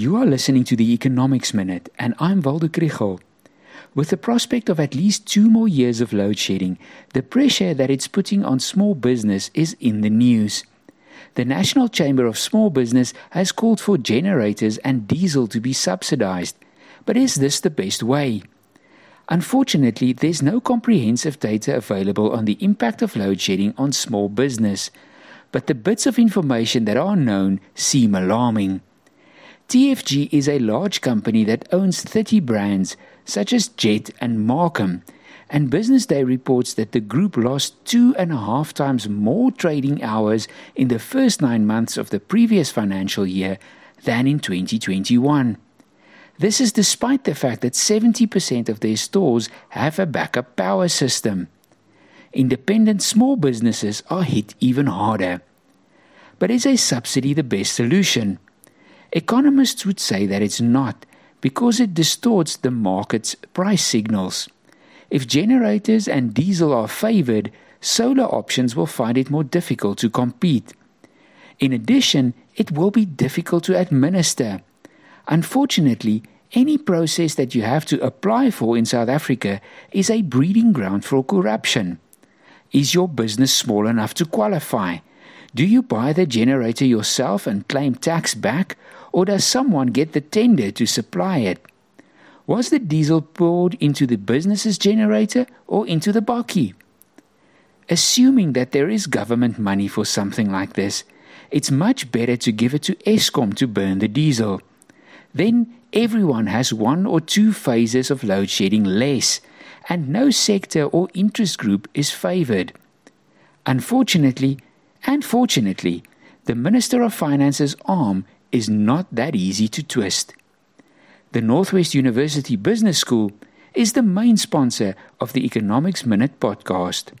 You are listening to the Economics Minute, and I'm Waldo Krugell. With the prospect of at least two more years of load shedding, the pressure that it's putting on small business is in the news. The National Chamber of Small Business has called for generators and diesel to be subsidized. But is this the best way? Unfortunately, there's no comprehensive data available on the impact of load shedding on small business, but the bits of information that are known seem alarming. TFG is a large company that owns 30 brands, such as Jet and Markham, and Business Day reports that the group lost two and a half times more trading hours in the first nine months of the previous financial year than in 2021. This is despite the fact that 70% of their stores have a backup power system. Independent small businesses are hit even harder. But is a subsidy the best solution? Economists would say that it's not because it distorts the market's price signals. If generators and diesel are favored, solar options will find it more difficult to compete. In addition, it will be difficult to administer. Unfortunately, any process that you have to apply for in South Africa is a breeding ground for corruption. Is your business small enough to qualify? Do you buy the generator yourself and claim tax back, or does someone get the tender to supply it? Was the diesel poured into the business's generator or into the bakkie? Assuming that there is government money for something like this, it's much better to give it to Eskom to burn the diesel. Then everyone has one or two phases of load shedding less, and no sector or interest group is favored. Unfortunately, and fortunately, the Minister of Finance's arm is not that easy to twist. The Northwest University Business School is the main sponsor of the Economics Minute podcast.